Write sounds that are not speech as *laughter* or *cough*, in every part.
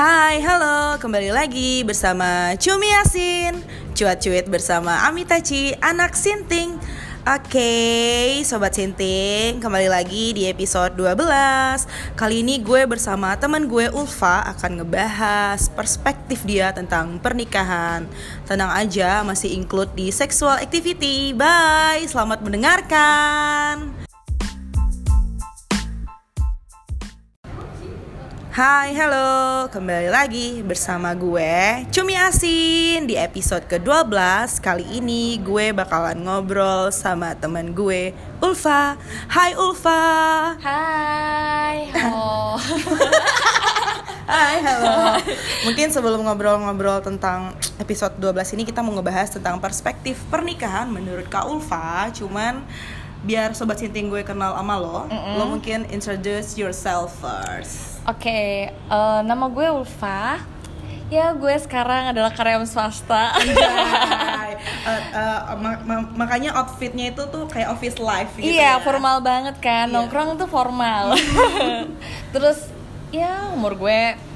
Hai, halo, kembali lagi bersama Cumi Yasin. Cuat-cuit bersama Amitachi, anak Sinting. Oke, Sobat Sinting, kembali lagi di episode 12 Kali ini gue bersama teman gue Ulfa akan ngebahas perspektif dia tentang pernikahan. Tenang aja, masih include di sexual activity. Bye, selamat mendengarkan Hai, halo, kembali lagi bersama gue Cumi Asin. Di episode ke-12 Kali ini gue bakalan ngobrol sama teman gue Ulfa. Hai Ulfa. Hai, halo. *laughs* Hai, halo. Mungkin sebelum ngobrol-ngobrol tentang episode 12 ini Kita mau ngebahas tentang perspektif pernikahan menurut Kak Ulfa. Cuman biar Sobat Sinting gue kenal sama lo Lo mungkin introduce yourself first Oke, eh, nama gue Ulfa. Ya, gue sekarang adalah karyawan swasta. Eh, eh, ma- ma- makanya outfitnya itu tuh kayak office life gitu iya, ya. formal banget kan. Iya. Nongkrong tuh formal. *laughs* Terus ya umur gue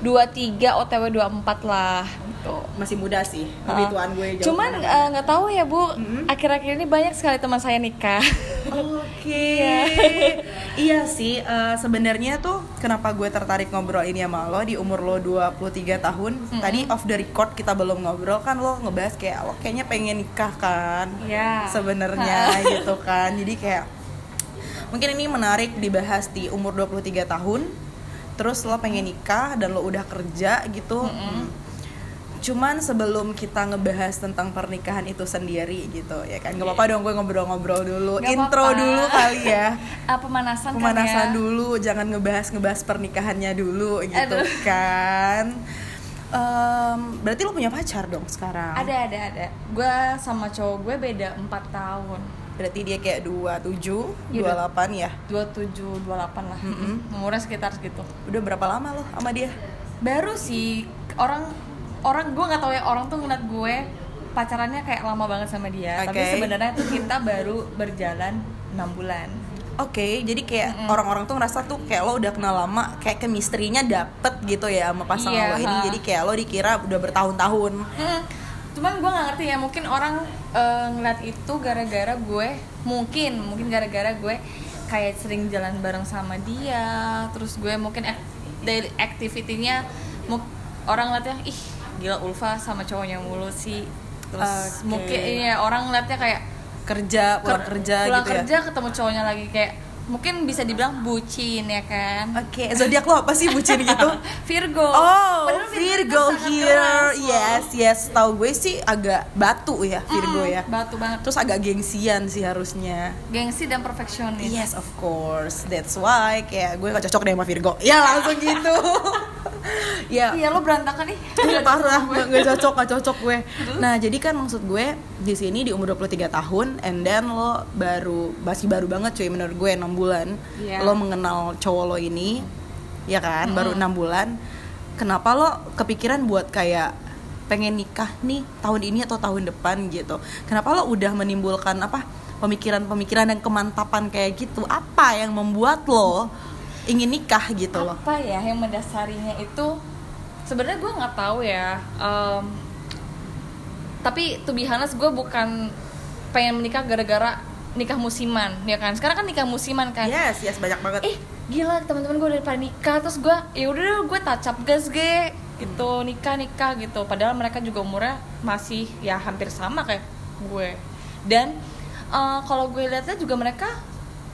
23 OTW 24 lah gitu. Masih muda sih, lebih Ah. tuan gue jauh Cuman eh, nggak tahu ya bu, Mm-mm. akhir-akhir ini banyak sekali teman saya nikah. Oke. *laughs* *laughs* iya sih, eh, sebenarnya tuh kenapa gue tertarik ngobrol ini sama lo di umur lo 23 tahun. Tadi off the record kita belum ngobrol kan lo ngebahas kayak lo kayaknya pengen nikah kan. Iya. Sebenarnya *laughs* gitu kan. Jadi kayak mungkin ini menarik dibahas di umur 23 tahun. Terus lo pengen nikah dan lo udah kerja gitu. Cuman sebelum kita ngebahas tentang pernikahan itu sendiri gitu ya kan. Gak apa-apa dong gue ngobrol-ngobrol dulu. Gak Intro apa-apa. dulu kali ya. *laughs* Ah, pemanasan, kan Pemanasan ya. dulu, jangan ngebahas ngebahas pernikahannya dulu gitu Aduh. kan. Em, berarti lo punya pacar dong sekarang? Ada ada ada. Gue sama cowok gue beda 4 tahun. Berarti dia kayak 27, Iya, 28 ya. 27 28 lah. Umurnya sekitar segitu. Udah berapa lama lo sama dia? Baru sih orang orang gue nggak tahu ya orang tuh ngeliat gue pacarannya kayak lama banget sama dia. Tapi Oke. sebenarnya tuh kita baru berjalan 6 bulan. Oke, jadi kayak orang-orang tuh ngerasa tuh kayak lo udah kenal lama, kayak chemistry-nya dapet gitu ya sama pasangan Iya, lo ini. Jadi kayak lo dikira udah bertahun-tahun. Hmm, Cuman gue nggak ngerti ya mungkin orang eh, ngeliat itu gara-gara gue mungkin mungkin gara-gara gue kayak sering jalan bareng sama dia terus gue mungkin ak- daily activity-nya orang ngeliatnya ih gila Ulfa sama cowoknya mulu sih terus Oke. mungkin iya orang ngeliatnya kayak Kerja, pulang ker- kerja pulang gitu kerja ya. ketemu cowoknya lagi kayak mungkin bisa dibilang bucin ya kan Oke, zodiak lo apa sih bucin gitu? *laughs* Virgo Oh, Padahal Virgo tuh sangat here. keras. Yes, yes. Tahu gue sih agak batu ya Virgo Mm, ya. batu banget Terus agak gengsian sih harusnya. gengsi dan perfeksionis Yes, of course. That's why kayak gue gak cocok deh sama Virgo. Ya langsung gitu. *laughs* ya. iya lo berantakan nih *laughs* Iya parah, gak, gak cocok, gak cocok gue Nah jadi kan maksud gue di sini di umur 23 tahun And then lo baru, masih baru banget cuy menurut gue 6 bulan Iya. Lo mengenal cowok lo ini Ya kan, baru 6 bulan. Kenapa lo kepikiran buat kayak pengen nikah nih tahun ini atau tahun depan gitu? Kenapa lo udah menimbulkan apa pemikiran-pemikiran dan kemantapan kayak gitu? Apa yang membuat lo ingin nikah gitu loh apa ya yang mendasarinya itu? Sebenarnya gue nggak tahu ya. Em, tapi to be honest gue bukan pengen menikah gara-gara nikah musiman ya kan? Sekarang kan nikah musiman kan? Yes, yes banyak banget. Eh gila teman-teman gue udah pada nikah terus gue ya udah deh, gue tacap gas ge gitu nikah nikah gitu. Padahal mereka juga umurnya masih ya hampir sama kayak gue. Dan eh, kalau gue lihatnya juga mereka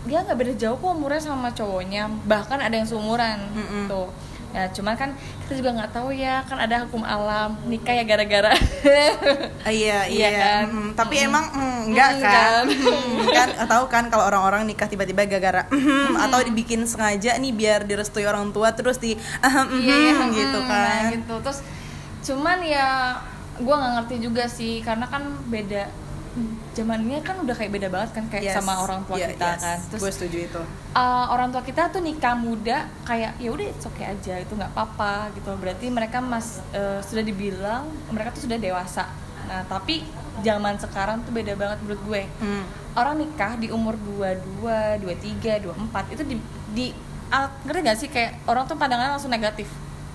dia nggak beda jauh kok umurnya sama cowoknya. Bahkan ada yang seumuran Mm-mm. tuh ya cuman kan kita juga nggak tahu ya kan ada hukum alam nikah ya gara-gara. Ah, *laughs* iya Iya kan? Mm, tapi emang mm, enggak Mm, kan? kan? Mm, kan tahu kan kalau orang-orang nikah tiba-tiba gara-gara mm, atau dibikin sengaja nih biar direstui orang tua terus di ahem, mhm, Iya, iya, gitu hmm, kan. nah, gitu. Terus cuman ya gue nggak ngerti juga sih karena kan beda zamannya kan udah kayak beda banget kan kayak Yes, sama orang tua iya, kita yes. kan gue terus setuju itu uh, orang tua kita tuh nikah muda kayak ya udah it's okay aja itu nggak apa-apa gitu berarti mereka mas uh, sudah dibilang mereka tuh sudah dewasa nah tapi zaman sekarang tuh beda banget menurut gue Hmm. orang nikah di umur 22, 23, 24 itu di, di ah, ngerti gak sih kayak orang tuh pandangannya langsung negatif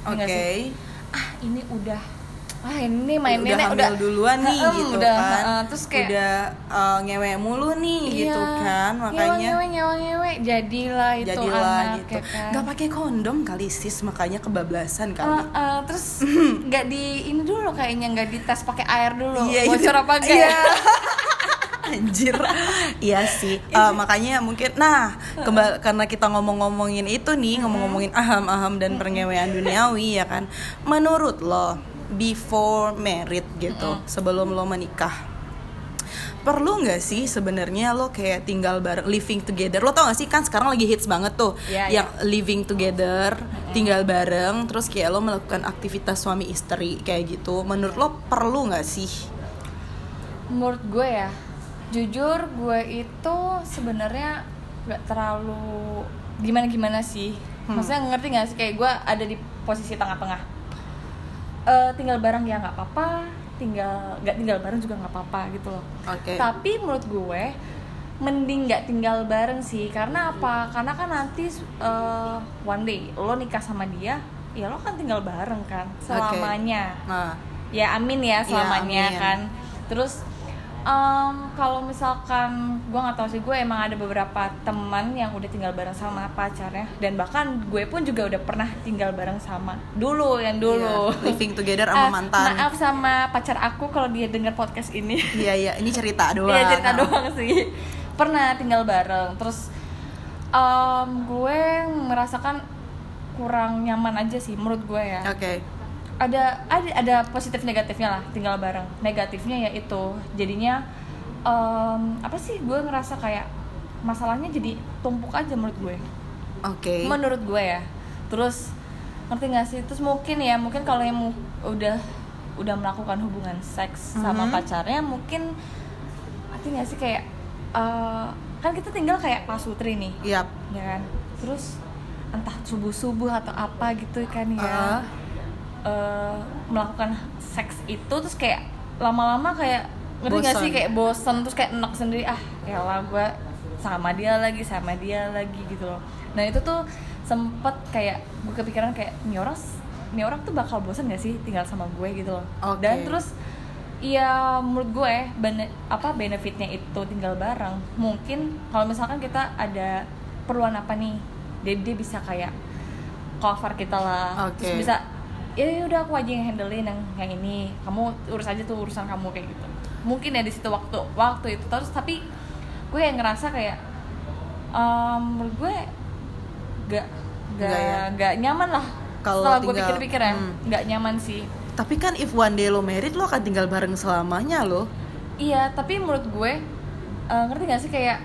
Oke. sih? ah ini udah ah ini main udah nenek hamil udah duluan nih Heeh, gitu udah, kan heeh, terus kayak udah uh, ngewe mulu nih gitu Iya, kan makanya ngewe ngewe ngewe jadilah itu jadilah anak gitu ya kan. nggak pakai kondom kali sis makanya kebablasan kali Eh, eh, terus *laughs* nggak di ini dulu kayaknya nggak dites pakai air dulu Iya, bocor apa enggak *laughs* iya. ya? *laughs* Anjir, iya sih. Eh, makanya mungkin, nah, kembali karena kita ngomong-ngomongin itu nih, ngomong-ngomongin aham-aham dan perngewean duniawi ya kan. Menurut lo, before married gitu, sebelum lo menikah, perlu nggak sih sebenarnya lo kayak tinggal bareng, living together? Lo tau gak sih kan sekarang lagi hits banget tuh, Iya, yang living together, tinggal bareng, terus kayak lo melakukan aktivitas suami istri kayak gitu. Menurut lo perlu nggak sih? menurut gue ya jujur gue itu sebenarnya nggak terlalu gimana gimana sih Hmm. maksudnya ngerti nggak sih kayak gue ada di posisi tengah-tengah Eh, tinggal bareng ya nggak apa-apa tinggal nggak tinggal bareng juga nggak apa-apa gitu loh. Oke. tapi menurut gue mending nggak tinggal bareng sih. Karena apa? Karena kan nanti eh, one day lo nikah sama dia ya lo kan tinggal bareng kan selamanya. Nah, ya amin ya selamanya amin. kan. Terus em, kalau misalkan gue nggak tahu sih gue emang ada beberapa teman yang udah tinggal bareng sama pacarnya dan bahkan gue pun juga udah pernah tinggal bareng sama dulu yang dulu Iya, living together *laughs* sama Ah, mantan. maaf sama pacar aku kalau dia dengar podcast ini Iya iya, ini cerita *laughs* doang. Iya cerita doang sih pernah tinggal bareng terus em, gue merasakan kurang nyaman aja sih menurut gue ya Oke. Ada ada ada positif negatifnya lah tinggal bareng negatifnya yaitu jadinya em, apa sih gue ngerasa kayak masalahnya jadi tumpuk aja menurut gue Oke. menurut gue ya terus ngerti gak sih terus mungkin ya mungkin kalau yang udah udah melakukan hubungan seks sama Mhm. pacarnya mungkin ngerti gak sih kayak eh, kan kita tinggal kayak pasutri nih Yap. ya kan terus entah subuh subuh atau apa gitu kan ya Ah. Eh, melakukan seks itu terus kayak lama-lama kayak ngerti gak sih? Kayak bosen terus kayak enak sendiri ah ya lah gue sama dia lagi sama dia lagi gitu loh. Nah itu tuh sempet kayak gue kepikiran kayak ini orang ini orang tuh bakal bosan gak sih tinggal sama gue? gitu loh. Oke. dan terus ya menurut gue bene- apa benefitnya itu tinggal bareng. Mungkin kalau misalkan kita ada perluan apa nih dia dia bisa kayak cover kita lah. Oke. terus bisa ya ya udah aku aja yang handlein yang yang ini kamu urus aja tuh urusan kamu kayak gitu mungkin ya di situ waktu waktu itu terus tapi gue yang ngerasa kayak em, menurut gue gak Nggak ya? gak gak nyaman lah Kalau setelah gue tinggal- pikir-pikir ya hmm. nggak nyaman sih Tapi kan if one day lo married lo akan tinggal bareng selamanya lo. Iya, tapi menurut gue eh, ngerti gak sih kayak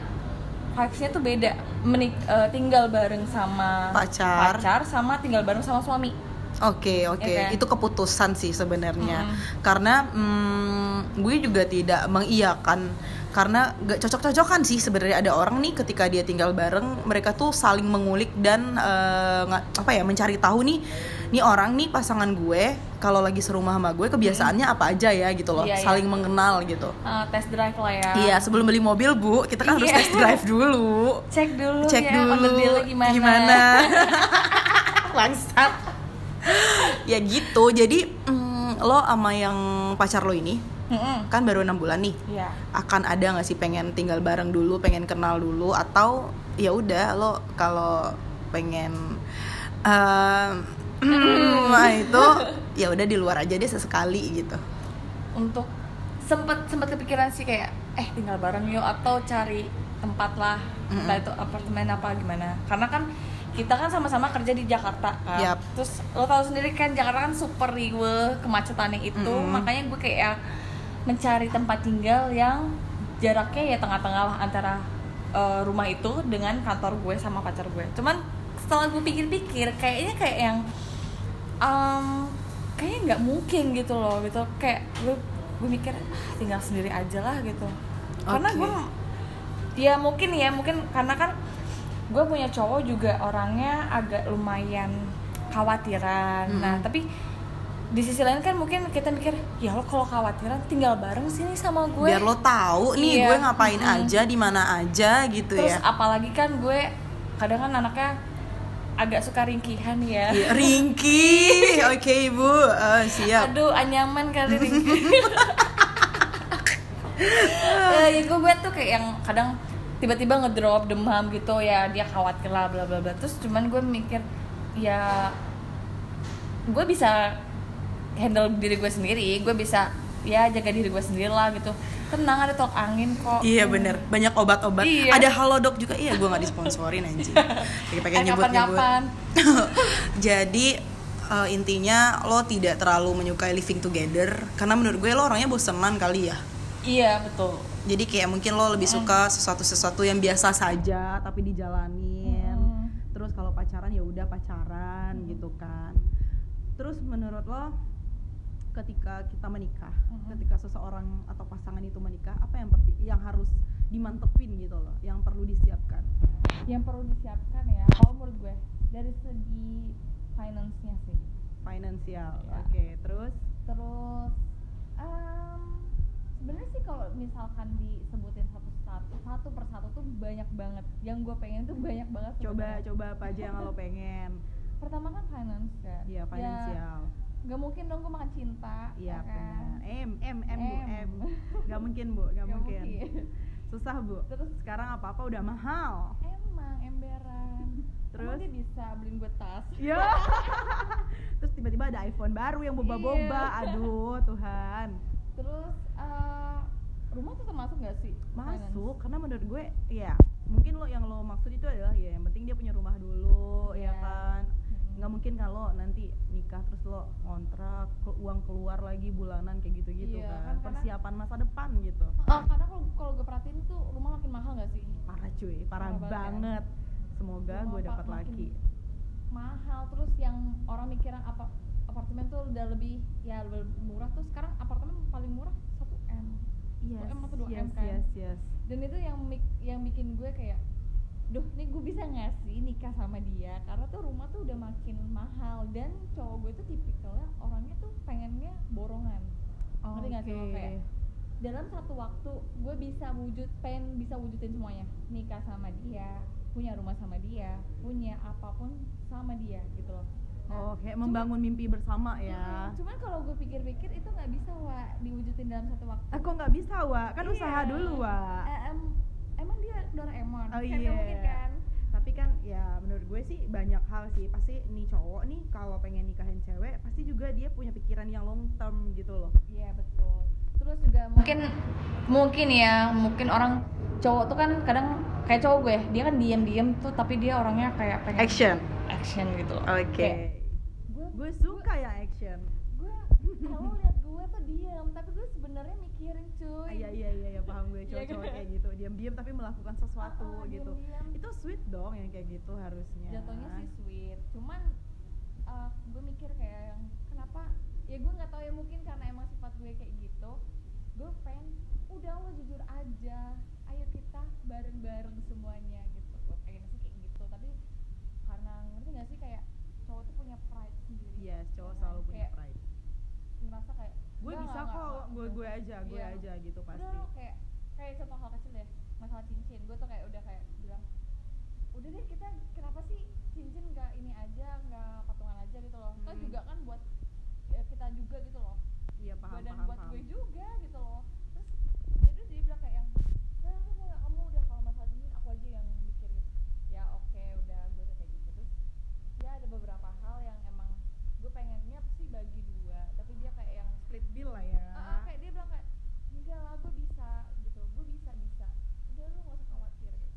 vibes-nya tuh beda. Menik eh, tinggal bareng sama Pacar. pacar sama tinggal bareng sama suami. Oke oke, Ya kan? itu keputusan sih sebenarnya. Mm. Karena mm, gue juga tidak mengiyakan karena gak cocok-cocokan sih sebenarnya ada orang nih ketika dia tinggal bareng mereka tuh saling mengulik dan nga- apa ya mencari tahu nih nih orang nih pasangan gue kalau lagi serumah sama gue kebiasaannya apa aja ya gitu loh Iya, iya. saling mengenal gitu Eh, test drive lah ya. iya sebelum beli mobil bu kita kan harus Iya. test drive dulu Cek dulu cek ya dulu gimana. gimana. *laughs* bangsat *laughs* ya gitu jadi mm, lo sama yang pacar lo ini Mm-mm. kan baru enam bulan nih Iya. akan ada nggak sih pengen tinggal bareng dulu pengen kenal dulu atau ya udah lo kalau pengen ehm, nah itu *laughs* ya udah di luar aja deh sesekali gitu Untuk sempet sempet kepikiran sih kayak eh tinggal bareng yuk atau cari tempat lah entah itu apartemen apa gimana karena kan kita kan sama-sama kerja di Jakarta kan Yap. terus lo tahu sendiri kan Jakarta kan super riwe kemacetannya itu Mm-mm. makanya gue kayak mencari tempat tinggal yang jaraknya ya tengah-tengah lah antara eh, rumah itu dengan kantor gue sama pacar gue cuman setelah gue pikir-pikir kayaknya kayak yang em, kayaknya nggak mungkin gitu loh gitu kayak gue gue mikir "Ah, tinggal sendiri aja lah gitu karena Oke. gue ya mungkin ya mungkin karena kan gue punya cowok juga orangnya agak lumayan khawatiran. Mm-mm. nah tapi di sisi lain kan mungkin kita mikir ya lo kalau khawatiran tinggal bareng sini sama gue. Biar lo tahu nih Iya. gue ngapain Mm-mm. aja di mana aja gitu terus ya. apalagi kan gue kadang kan anaknya agak suka ringkihan ya. Iya, *laughs* Ringki. Oke ibu. Ah, siap. Aduh anyaman kali ringki. *laughs* Eh, ya gue tuh kayak yang kadang tiba-tiba ngedrop demam gitu ya dia khawatir lah bla bla bla terus cuman gue mikir ya gue bisa handle diri gue sendiri gue bisa ya jaga diri gue sendiri lah gitu tenang ada tolak angin kok Iya bener, banyak obat-obat. Iya. Ada halodoc juga, iya gue nggak disponsorin anjing. Kayak pengen Eh, nyebut-nyebut. kapan-kapan. *laughs* Jadi eh, intinya lo tidak terlalu menyukai living together karena menurut gue lo orangnya bosenan kali ya. iya betul Jadi kayak mungkin lo lebih suka sesuatu-sesuatu yang biasa saja tapi dijalanin. Mm. Terus kalau pacaran ya udah pacaran gitu kan. Terus menurut lo ketika kita menikah, Mhm. ketika seseorang atau pasangan itu menikah, apa yang yang harus dimantepin gitu loh, yang perlu disiapkan? yang perlu disiapkan ya kalau menurut gue dari segi finance-nya sih Finansial. Iya. Oke, terus terus em, sebenarnya sih kalau misalkan disebutin satu satu satu persatu tuh banyak banget yang gue pengen tuh banyak banget coba sebenarnya. coba apa aja yang lo pengen? *laughs* pertama kan finance kan Iya, finansial. gak mungkin dong gue makan cinta Iya ya kan? benar. M M M Bu M. Gak mungkin Bu, gak, *laughs* Gak mungkin. mungkin. Susah Bu. Terus Sekarang apa apa udah mahal. emang emberan Terus? Emang dia bisa beliin gue tas Ya. *laughs* Terus tiba-tiba ada iPhone baru yang boba-boba. Iya. Aduh, Tuhan. terus rumah tuh termasuk gak sih finance? Masuk karena menurut gue ya mungkin lo yang lo maksud itu adalah ya yang penting dia punya rumah dulu ya Iya. kan. Nggak mungkin kalau nanti nikah terus lo ngontrak ke- uang keluar lagi bulanan kayak gitu-gitu Iya, kan. kan karena- Persiapan masa depan gitu. Oh, karena kalau kalau gue perhatiin tuh rumah makin mahal gak sih Parah cuy, parah, Parah banget ya. Semoga Rumah gue dapat laki. mahal terus yang orang mikirnya apa apartemen tuh udah lebih ya lebih murah tuh sekarang apartemen paling murah 1 m Yes, 1 m atau 2 m yes, kan. yes, yes. dan itu yang yang bikin gue kayak duh nih gue bisa ngasih nikah sama dia? Karena tuh rumah tuh udah makin mahal dan cowok gue tuh tipikalnya orangnya tuh pengennya borongan. Ngerti nggak sih lo kayak dalam satu waktu gue bisa wujud pengen bisa wujudin semuanya. Nikah sama dia punya rumah sama dia punya apa pun sama dia gitu loh Oh, kayak cuman- membangun mimpi bersama ya. Cuman kalau gue pikir-pikir itu nggak bisa wa diwujudin dalam satu waktu Aku nggak bisa, Wak. Kan Iya. usaha dulu, Wak. Eh, em- emang dia Doraemon Oh, kan iya. mungkin kan Tapi kan ya menurut gue sih banyak hal sih. Pasti nih cowok nih kalau pengen nikahin cewek, pasti juga dia punya pikiran yang long term gitu loh. iya betul terus juga mungkin mungkin ya mungkin orang cowok tuh kan kadang kayak cowok gue dia kan diam-diam tuh tapi dia orangnya kayak pengen Action. action gitu Oke. Kayak, gue suka ya action. gue kalau *laughs* lihat gue tuh diam tapi gue sebenarnya mikirin cuy Ah, Iya iya iya iya paham gue Iya cowok-cowok kan? kayak gitu. Diam-diam tapi melakukan sesuatu Ah, ah, gitu. diam-diam. Itu sweet dong yang kayak gitu harusnya. jatuhnya sih sweet cuman uh, gue mikir kayak yang kenapa ya gue nggak tahu ya mungkin karena emang sifat gue kayak gitu gue pengen udah lo jujur aja ayo kita bareng-bareng semuanya gitu gue pengen sih kayak gitu tapi karena ngerti gak sih kayak cowok tuh punya pride sendiri Yes, cowok ya kan? selalu punya kayak pride. ngerasa kayak Gue "Enggak, bisa enggak, kok, enggak, gue enggak." gue aja, gue Iya. aja gitu udah pasti. lo kayak kayak contoh hal kecil deh masalah cincin gue tuh kayak udah kayak bilang udah deh kita kenapa sih cincin nggak ini aja nggak patungan aja gitu loh Hmm. juga kan buat ya, kita juga gitu loh Iya paham badan paham buat paham. gue juga gitu loh terus dia tuh dia bilang kayak yang "Udah, udah, udah, kamu udah kalau masalah cincin aku aja yang mikir gitu ya oke udah gue udah kayak gitu terus ya ada beberapa hal yang emang gue pengennya sih bagi dua tapi dia kayak yang Split bill lah ya. Ah, ah, kayak dia bilang kayak enggak lah gue bisa gitu gue bisa bisa udah lu gak usah khawatir gitu.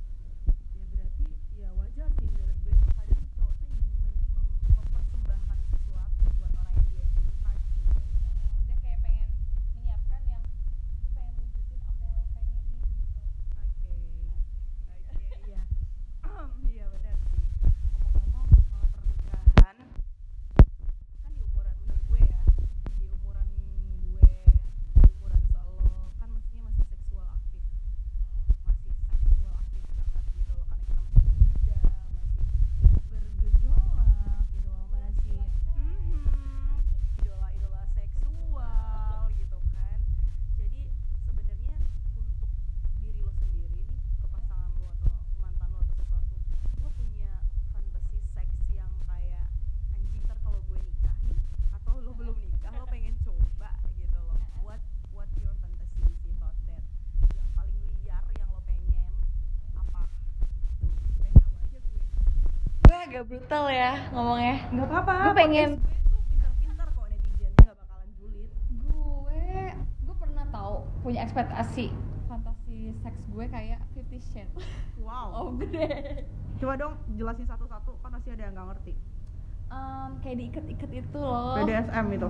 ya berarti ya wajar sih menurut gue tuh kadang cowok tuh ingin mem- mem- mempersembahkan sesuatu buat orang yang dia cinta cuy Mm-mm, dia kayak pengen menyiapkan yang agak brutal ya ngomongnya. nggak apa-apa Gue pengen pintar-pintar kok netizennya nggak bakalan julid gue gue pernah tahu punya ekspektasi fantasi seks gue kayak Fifty Shades. wow Oh gede. coba dong jelasin satu-satu kan pasti ada yang nggak ngerti Um, kayak diikat-ikat itu loh. BDSM itu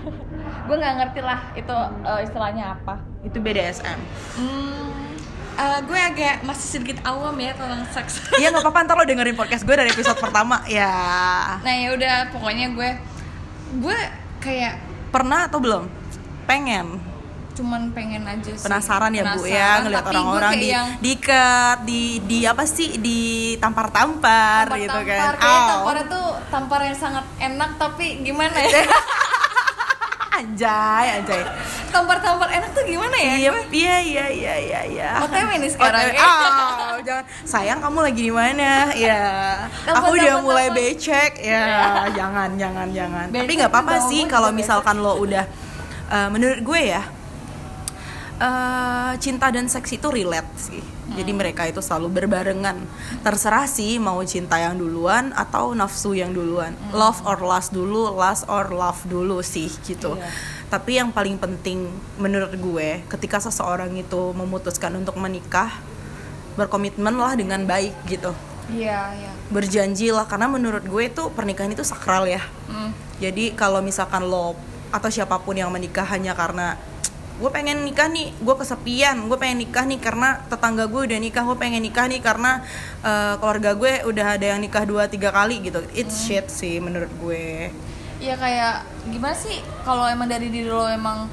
*laughs* Gue nggak ngerti lah itu eh, istilahnya apa. itu BDSM Hmm, eh, gue agak masih sedikit awam ya tentang seks. *laughs* Iya nggak apa-apa ntar lo dengerin podcast gue dari episode pertama ya nah ya udah pokoknya gue gue kayak pernah atau belum pengen cuman pengen aja sih. penasaran ya bu ya Penasaran, ngeliat orang-orang di yang diikat di di apa sih di tampar-tampar gitu kan tampar, Au. tamparnya tuh tampar yang sangat enak tapi gimana ya *laughs* anjay anjay. Tampar-tampar enak tuh gimana ya? Iya iya iya iya iya iya. OTW nih sekarang, OTW. ya. Ah, jangan. Sayang kamu lagi di mana? Ya Tampar, aku udah mulai tampar. becek. Ya jangan jangan jangan. Tapi Becek nggak apa-apa sih kalau misalkan lo udah eh, menurut gue ya eh, cinta dan seks itu relate sih jadi Hmm. mereka itu selalu berbarengan terserah sih mau cinta yang duluan atau nafsu yang duluan Hmm. love or lust dulu lust or love dulu sih gitu Iya. tapi yang paling penting menurut gue ketika seseorang itu memutuskan untuk menikah berkomitmen lah dengan baik gitu iya iya berjanji lah karena menurut gue itu pernikahan itu sakral ya Hmm. jadi kalau misalkan lo atau siapa pun yang menikah hanya karena gue pengen nikah nih gue kesepian gue pengen nikah nih karena tetangga gue udah nikah gue pengen nikah nih karena eh, keluarga gue udah ada yang nikah dua tiga kali gitu. It's shit sih menurut gue. Iya kayak gimana sih kalau emang dari diri lo emang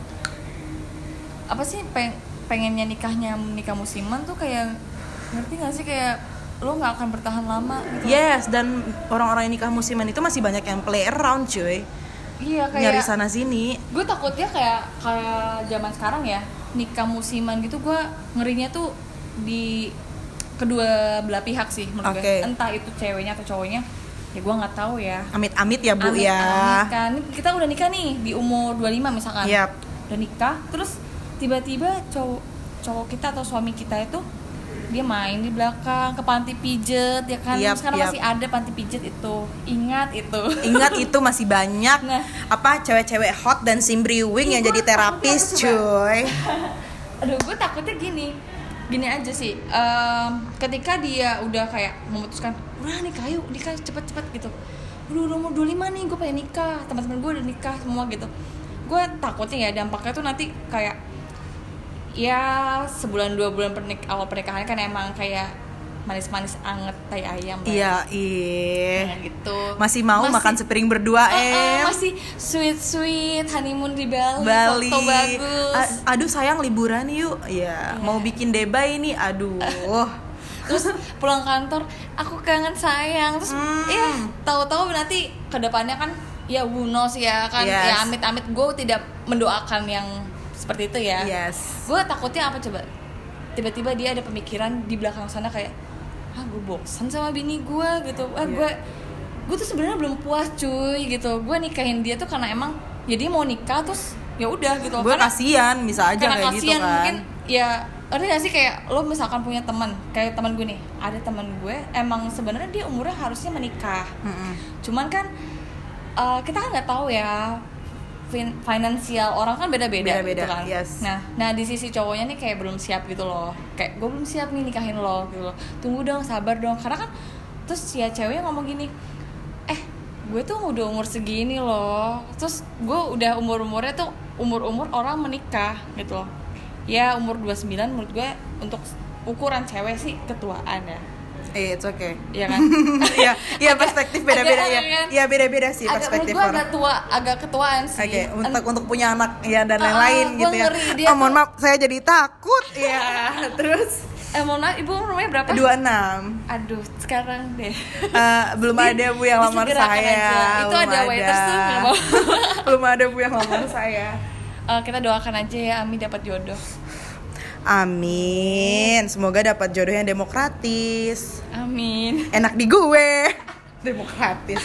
apa sih peng pengennya nikahnya nikah musiman tuh kayak ngerti gak sih? Kayak lo nggak akan bertahan lama gitu. Yes dan orang-orang yang nikah musiman itu masih banyak yang play around cuy iya nyari kayak sana sini gue takutnya kayak kayak zaman sekarang ya nikah musiman gitu gue ngerinya tuh di kedua belah pihak sih menurut gue. Oke. entah itu ceweknya atau cowoknya ya gue nggak tahu ya amit-amit ya bu Amit- ya amit kan kita udah nikah nih di umur 25 misalkan Yap. udah nikah terus tiba-tiba cowok cowok kita atau suami kita itu dia main di belakang ke panti pijet ya kan? Yap, sekarang yap. masih ada panti pijet itu. Ingat itu. Ingat itu masih banyak. *laughs* Nah. apa cewek-cewek hot dan simbriwing yang jadi *laughs* gua terapis cuy. aduh gue takutnya gini. Gini aja sih. Em, ketika dia udah kayak memutuskan udah nikah yuk nikah cepet-cepet gitu. Udah udah umur 25 nih gue pengen nikah. Teman-teman gue udah nikah semua gitu. Gue takutnya ya dampaknya tuh nanti kayak ya sebulan dua bulan pernik awal pernikahan kan emang kayak manis-manis anget tai ayam. Iya, ih. Nah, gitu Masih mau Masih- makan sepiring berdua, oh, eh. masih sweet sweet honeymoon di Bali, Bali. foto bagus A- aduh sayang liburan yuk. Iya, mau bikin debay nih. Aduh. *laughs* terus pulang kantor aku kangen sayang terus Hmm. ya tahu-tahu nanti ke depannya kan ya who knows ya kan Yes. ya amit-amit gue tidak mendoakan yang seperti itu ya Yes. gue takutnya apa coba tiba-tiba dia ada pemikiran di belakang sana kayak ah gue bosan sama bini gue gitu ah Iya. gue gue tuh sebenarnya belum puas cuy gitu gue nikahin dia tuh karena emang jadi mau nikah terus ya udah gitu Gue kasihan bisa aja karena kayak gitu kasihan kan. mungkin ya ada gak sih kayak lo misalkan punya teman kayak teman gue nih ada teman gue emang sebenarnya dia umurnya harusnya menikah Mm-mm. cuman kan eh, kita kan nggak tahu ya fin- finansial orang kan beda-beda gitu kan. yes. nah nah di sisi cowoknya nih kayak belum siap gitu loh. Kayak gue belum siap nih nikahin lo gitu loh. Tunggu dong sabar dong. Karena kan terus ya ceweknya ngomong gini eh gue tuh udah umur segini loh. Terus gue udah umur umurnya tuh umur umur orang menikah gitu loh. Ya umur 29 menurut gue untuk ukuran cewek sih ketuaan ya Eh, it's okay. Iya kan *laughs* Iya, iya perspektif beda-beda ya. Iya beda-beda sih agak perspektif gue orang. agak tua agak ketuaan sih Oke, untuk En- untuk punya anak ya dan Ah, lain-lain gua gitu ya. ngeri, Oh, mohon maaf, saya jadi takut. *laughs* Iya, terus eh mohon maaf ibu umurnya berapa 26. aduh sekarang deh *laughs* Eh, belum ada Bu yang lamar saya. aja. Itu belum ada waiters tuh, mau. belum ada Bu yang lamar saya. Eh, kita doakan aja ya Ami dapat jodoh Amin. Semoga dapat jodoh yang demokratis. amin Enak di gue. *laughs* demokratis.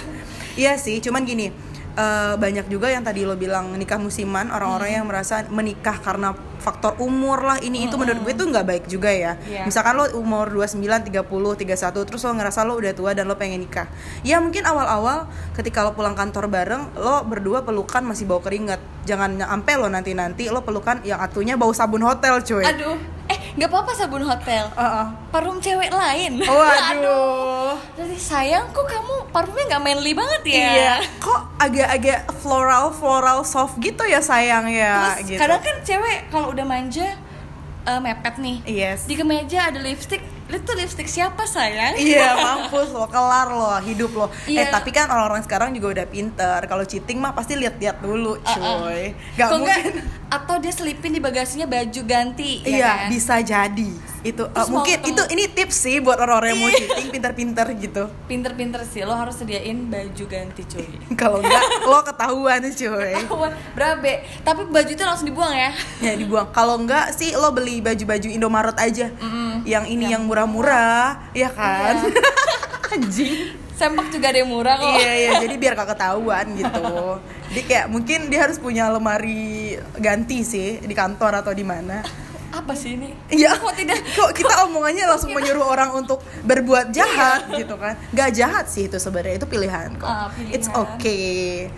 Iya sih, cuman gini. Eh, banyak juga yang tadi lo bilang nikah musiman orang-orang yang merasa menikah karena faktor umur lah. Ini itu menurut gue tuh nggak baik juga ya. Iya. misalkan lo umur 29, 30, 31 terus lo ngerasa lo udah tua dan lo pengen nikah. Ya mungkin awal-awal ketika lo pulang kantor bareng lo berdua pelukan masih bau keringat. Jangan sampai lo nanti-nanti lo pelukan yang atunya bau sabun hotel cuy. Aduh nggak apa-apa sabun hotel Heeh. parfum cewek lain Oh, Waduh. *laughs* Jadi sayang kok kamu parfumnya nggak manly banget ya Iya, kok agak-agak floral floral soft gitu ya sayang ya Terus gitu. kadang kan cewek kalau udah manja eh, mepet nih Yes. di kemeja ada lipstick itu lipstick siapa sayang Iya *laughs* mampus lo, kelar lo, hidup lo. Eh Iya. tapi kan orang-orang sekarang juga udah pinter. Kalau cheating mah pasti lihat-lihat dulu, Uh-uh. cuy. Gak Kok mungkin. nggak- atau dia selipin di bagasinya baju ganti ya Iya, kan? bisa jadi. Itu uh, Terus mungkin itu ini tips sih buat orang-orang yang mau Iya. cheating pinter-pinter gitu. pinter-pinter sih lo harus sediain baju ganti cuy *laughs* Kalau enggak lo ketahuan cuy. Ketahuan, berabe tapi baju itu langsung dibuang ya Ya dibuang. Kalau enggak sih lo beli baju-baju Indomaret aja. Mm-mm. Yang ini yang murah-murah, ya kan? Iya. *laughs* Anjing. sempak juga ada yang murah kok Iya iya jadi biar gak ketahuan gitu. Jadi kayak mungkin dia harus punya lemari ganti sih di kantor atau di mana. apa sih ini Iya. kok tidak *laughs* Kok kita omongannya langsung menyuruh orang untuk berbuat jahat gitu kan? Gak jahat sih itu sebenarnya itu pilihan kok. Ah, pilihan. It's okay.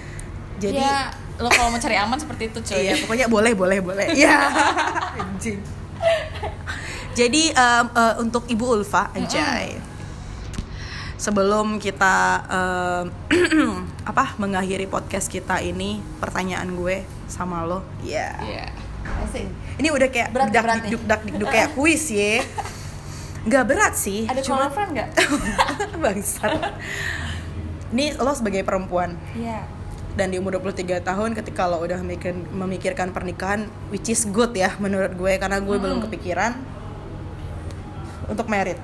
Jadi ya lo kalau mau cari aman seperti itu cuy iya pokoknya boleh boleh boleh. Iya. *laughs* Anjing. Jadi em, eh, untuk Ibu Ulfa anjay. Sebelum kita em, *clears throat* apa mengakhiri podcast kita ini, pertanyaan gue sama lo. Iya. Iya. Asik. Ini udah kayak Berat, dak berat dikduk dak dikduk kayak kuis ya. Gak berat sih. Ada cuma friend nggak? *laughs* bangsat. Ini lo sebagai perempuan Iya. dan di umur 23 tahun ketika lo udah memikirkan, memikirkan pernikahan which is good ya menurut gue karena gue belum kepikiran untuk merit.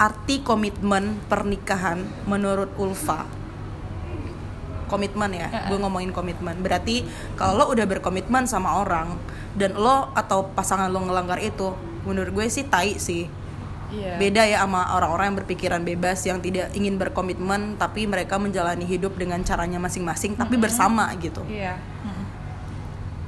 Arti komitmen pernikahan menurut Ulfa komitmen ya, gue ngomongin komitmen. Berarti kalau lo udah berkomitmen sama orang dan lo atau pasangan lo ngelanggar itu, menurut gue sih tai sih. Iya. Beda ya sama orang-orang yang berpikiran bebas yang tidak ingin berkomitmen tapi mereka menjalani hidup dengan caranya masing-masing tapi bersama gitu. Iya.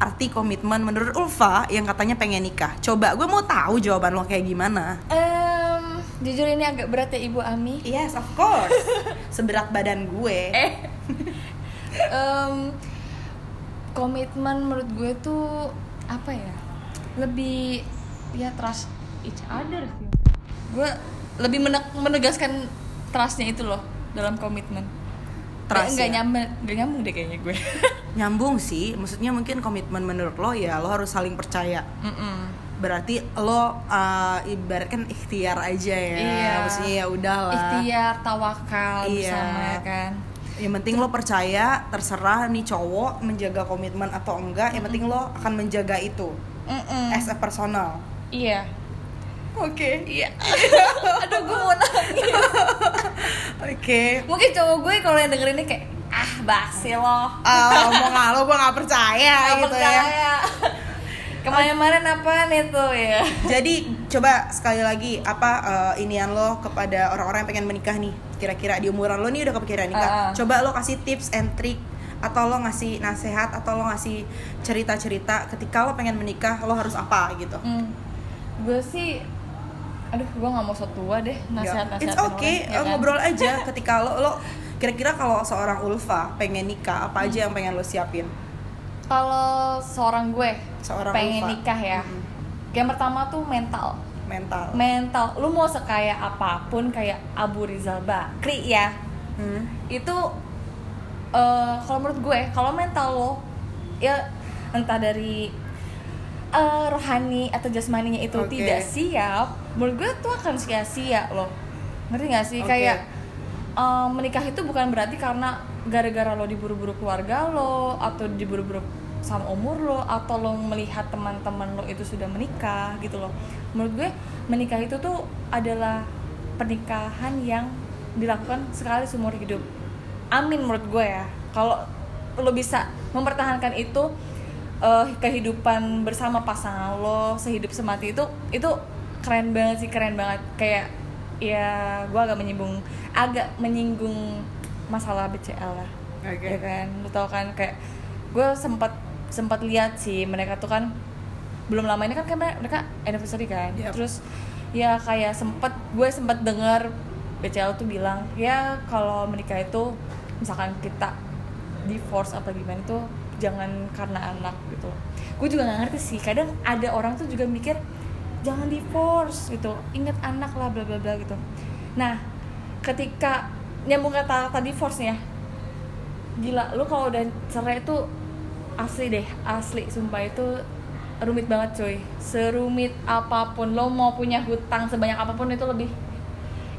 Arti komitmen menurut Ulfa yang katanya pengen nikah. Coba gue mau tahu jawaban lo kayak gimana. Em, jujur ini agak berat ya Ibu Ami. Yes, of course. *laughs* Seberat badan gue. Eh. Em, komitmen menurut gue tuh apa ya? Lebih ya trust each other sih. Gue lebih menegaskan trustnya itu loh dalam komitmen. Trust nggak ya? nyambung, nggak nyambung deh kayaknya gue. *laughs* Nyambung sih, maksudnya mungkin komitmen menurut lo ya lo harus saling percaya. Mm-mm. Berarti lo uh, ibaratkan ikhtiar aja ya. Iya. Maksudnya ya udahlah. Ikhtiar, tawakal Iya. bersama ya kan. Yang penting lo percaya, terserah nih cowok menjaga komitmen atau enggak. Yang penting lo akan menjaga itu Mm-mm. as a personal. Iya. Oke. Iya. *laughs* Aduh gue mau nangis. Oke. Mungkin cowok gue kalau yang denger ini kayak ah basi loh. Ah, ngomong lo gue gak percaya Gak gitu ya. percaya. Kemarin-kemarin apaan itu ya? Jadi coba sekali lagi apa eh, inian lo kepada orang-orang yang pengen menikah nih. Kira-kira di umuran lo nih udah kepikiran nikah. Ah, ah. Coba lo kasih tips and trick atau lo ngasih nasehat atau lo ngasih cerita-cerita ketika lo pengen menikah lo harus apa gitu. Hmm. Gue sih aduh gue gak mau so tua deh nasihat-nasihat It's okay, ya eh, ngobrol aja *laughs* ketika lo lo kira-kira kalau seorang Ulfa pengen nikah apa aja yang pengen lo siapin? kalau seorang gue Seorang pengen Ulfa. nikah ya Mhm. yang pertama tuh mental Mental. mental lu mau sekaya apa pun kayak Abu Rizal Bakri ya Hmm. itu eh, kalau menurut gue kalau mental lo ya entah dari eh, rohani atau jasmaninya itu Oke. tidak siap menurut gue tuh akan sia-sia loh. Ngerti gak sih? Oke. kayak eh, menikah itu bukan berarti karena gara-gara lo diburu-buru keluarga lo atau diburu-buru sama umur lo atau lo melihat teman-teman lo itu sudah menikah gitu loh. Menurut gue menikah itu tuh adalah pernikahan yang dilakukan sekali seumur hidup. Amin menurut gue ya. Kalau lo bisa mempertahankan itu eh, kehidupan bersama pasangan lo sehidup semati itu itu keren banget sih keren banget. Kayak ya gue agak menyinggung agak menyinggung masalah BCL lah. Oke. ya kan? Lu tau kan kayak gue sempat sempat lihat sih mereka tuh kan belum lama ini kan kayak mereka- anniversary kan? Yep. terus ya kayak sempet gue sempat dengar BCL tuh bilang ya kalau menikah itu misalkan kita divorce apa gimana tuh jangan karena anak gitu. Gue juga nggak ngerti sih kadang ada orang tuh juga mikir jangan divorce gitu. Inget anak lah bla bla bla gitu. Nah ketika nyambung kata tadi divorce nih ya. Gila lu kalau udah cerai itu asli deh asli. Sumpah itu rumit banget coy serumit apa pun lo mau punya hutang sebanyak apa pun itu lebih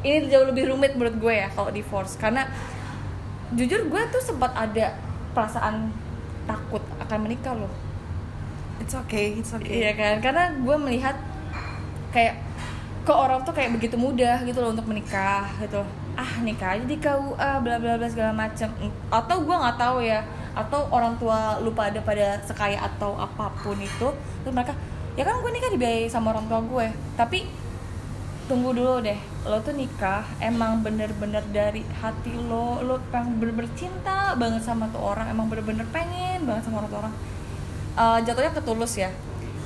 ini jauh lebih rumit menurut gue ya kalau divorce karena jujur gue tuh sempat ada perasaan takut akan menikah loh. It's okay, it's okay. Iya kan, karena gue melihat kayak kok orang tuh kayak begitu mudah gitu loh untuk menikah gitu. Ah nikah aja di KUA bla bla bla segala macem. Atau gue nggak tahu ya, atau orang tua lupa ada pada sekaya atau apa pun itu, terus mereka ya kan gue nikah dibiayai sama orang tua gue. Tapi tunggu dulu deh, lo tuh nikah emang bener-bener dari hati lo, lo emang bener-bener cinta banget sama tuh orang, emang bener-bener pengen banget sama orang orang uh, jatuhnya ketulus ya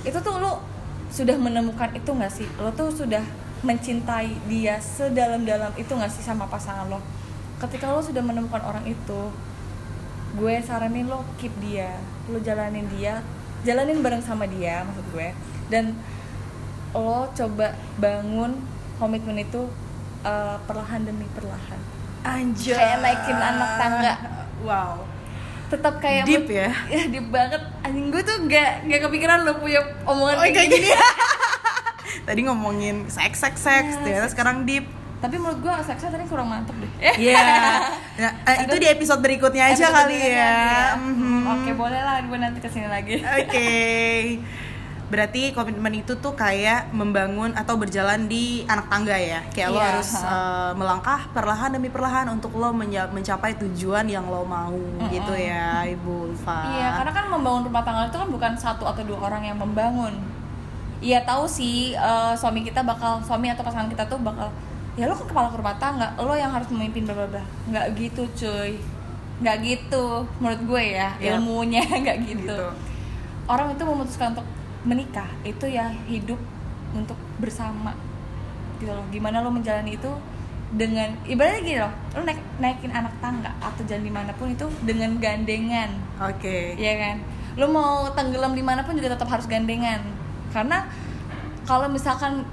itu tuh lo sudah menemukan itu nggak sih lo tuh sudah mencintai dia sedalam-dalam itu nggak sih sama pasangan lo ketika lo sudah menemukan orang itu gue saranin lo keep dia lo jalanin dia jalanin bareng sama dia maksud gue dan lo coba bangun komitmen itu uh, perlahan demi perlahan Anjay. Kayak naikin anak tangga. Wow. Tetap kayak Deep ya? *laughs* ya deep banget anjing gue tuh gak gak kepikiran lo punya omongan Oh, kayak gini. *laughs* Tadi ngomongin seks seks seks, Ya, ternyata sekarang deep. tapi menurut gue seksnya tadi kurang mantep deh Iya. *laughs* Nah, eh, itu di episode berikutnya aja Episode kali berikutnya ya. ya. Mhm. oke boleh lah gue nanti ke sini lagi Oke. Berarti komitmen itu tuh kayak membangun atau berjalan di anak tangga ya. Kayak lo Iya, harus ha. eh, melangkah perlahan demi perlahan untuk lo mencapai tujuan yang lo mau gitu ya, Ibu Ulfa. Iya, karena kan membangun rumah tangga itu kan bukan satu atau dua orang yang membangun. Iya tahu sih eh, suami kita bakal suami atau pasangan kita tuh bakal ya lo kan kepala rumah tangga, lo yang harus memimpin bla bla bla. Nggak gitu cuy, nggak gitu menurut gue ya Iya. ilmunya *laughs* nggak gitu. Gitu. Orang itu memutuskan untuk menikah itu ya hidup untuk bersama gitu loh. Gimana lo menjalani itu dengan ibaratnya gini loh, lo naik, naikin anak tangga atau jalan di mana pun itu dengan gandengan Oke. Iya kan lu mau tenggelam di mana pun juga tetap harus gandengan karena kalau misalkan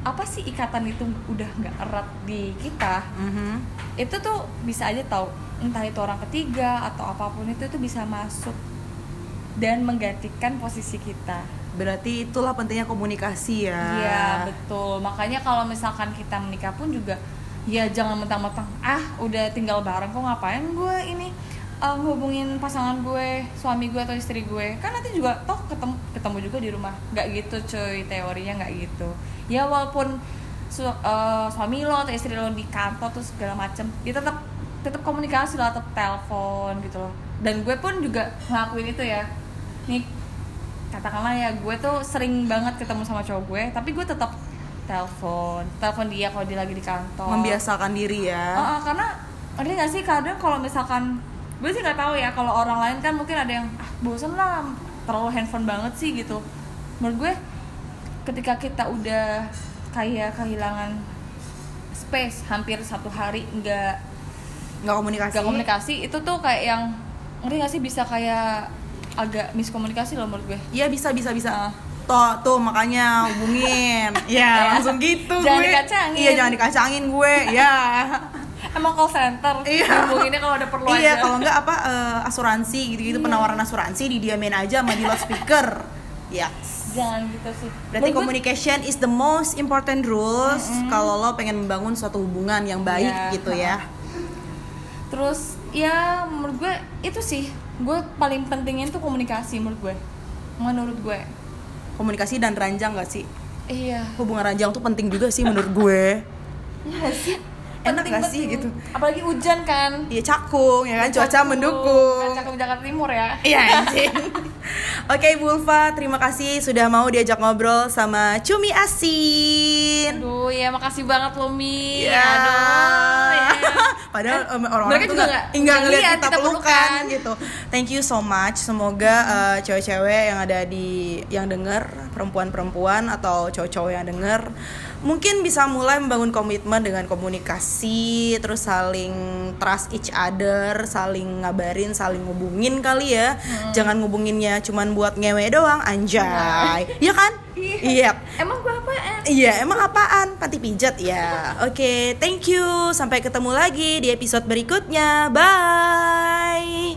apa sih ikatan itu udah nggak erat di kita Mhm. itu tuh bisa aja tahu entah itu orang ketiga atau apa pun itu itu bisa masuk dan menggantikan posisi kita Berarti itulah pentingnya komunikasi ya. Iya betul. Makanya kalau misalkan kita menikah pun juga ya jangan mentang-mentang ah udah tinggal bareng kok ngapain gue ini eh, ngehubungin pasangan gue suami gue atau istri gue? Kan nanti juga toh ketemu ketemu juga di rumah. Nggak gitu cuy teorinya nggak gitu. Ya walaupun su- eh, suami lo atau istri lo di kantor tuh segala macem dia tetap tetap komunikasi lah tetap telepon gitu loh. Dan gue pun juga ngelakuin itu ya. Nih katakanlah ya gue tuh sering banget ketemu sama cowok gue tapi gue tetap telepon telepon dia kalau dia lagi di kantor Membiasakan diri ya. Oh, oh, karena ngerti gak sih kadang kalau misalkan gue sih nggak tahu ya kalau orang lain kan mungkin ada yang ah, bosan lah terlalu handphone banget sih gitu menurut gue ketika kita udah kayak kehilangan space hampir satu hari nggak Nggak komunikasi. nggak komunikasi itu tuh kayak yang ngerti gak sih bisa kayak agak miskomunikasi loh menurut gue Iya bisa bisa bisa. Tuh, tuh makanya hubungin. *laughs* Ya, langsung gitu *laughs* Jangan gue. dikacangin. Iya, jangan dikacangin gue. Ya. *laughs* emang call center Iya. hubunginnya kalau ada perlu iya, aja kalau enggak apa eh, asuransi gitu-gitu penawaran asuransi didiamin aja sama di loudspeaker. Ya. jangan gitu sih Berarti Menurut gue- communication is the most important rules kalau lo pengen membangun suatu hubungan yang baik Iya, gitu ya. terus ya menurut gue itu sih gue paling pentingnya itu komunikasi menurut gue. Menurut gue. Komunikasi dan ranjang gak sih? iya. Hubungan ranjang tuh penting juga sih menurut gue. Iya sih? Enak penting gak banget sih gitu? Apalagi hujan kan. Iya cakung ya kan? Cuaca Cakung. mendukung. Kan cakung Jakarta Timur ya. Iya anjing. *laughs* Oke Bu Ulfa, terima kasih sudah mau diajak ngobrol sama Cumi Asin. Aduh ya makasih banget loh Mi Ya. aduh ya. Padahal em, orang-orang mereka tuh juga nggak ngeliat kita, kita pelukan pelukan. gitu. Thank you so much. Semoga eh, cewek-cewek yang ada di yang denger, perempuan-perempuan atau cowok-cowok yang denger mungkin bisa mulai membangun komitmen dengan komunikasi, terus saling trust each other, saling ngabarin, saling ngubungin kali ya. Hmm. Jangan ngubunginnya cuman buat ngewe doang, anjay. Iya kan? Iya. emang gue apaan Iya, emang apaan? Panti pijat ya. Oke, thank you. Sampai ketemu lagi di episode berikutnya. Bye.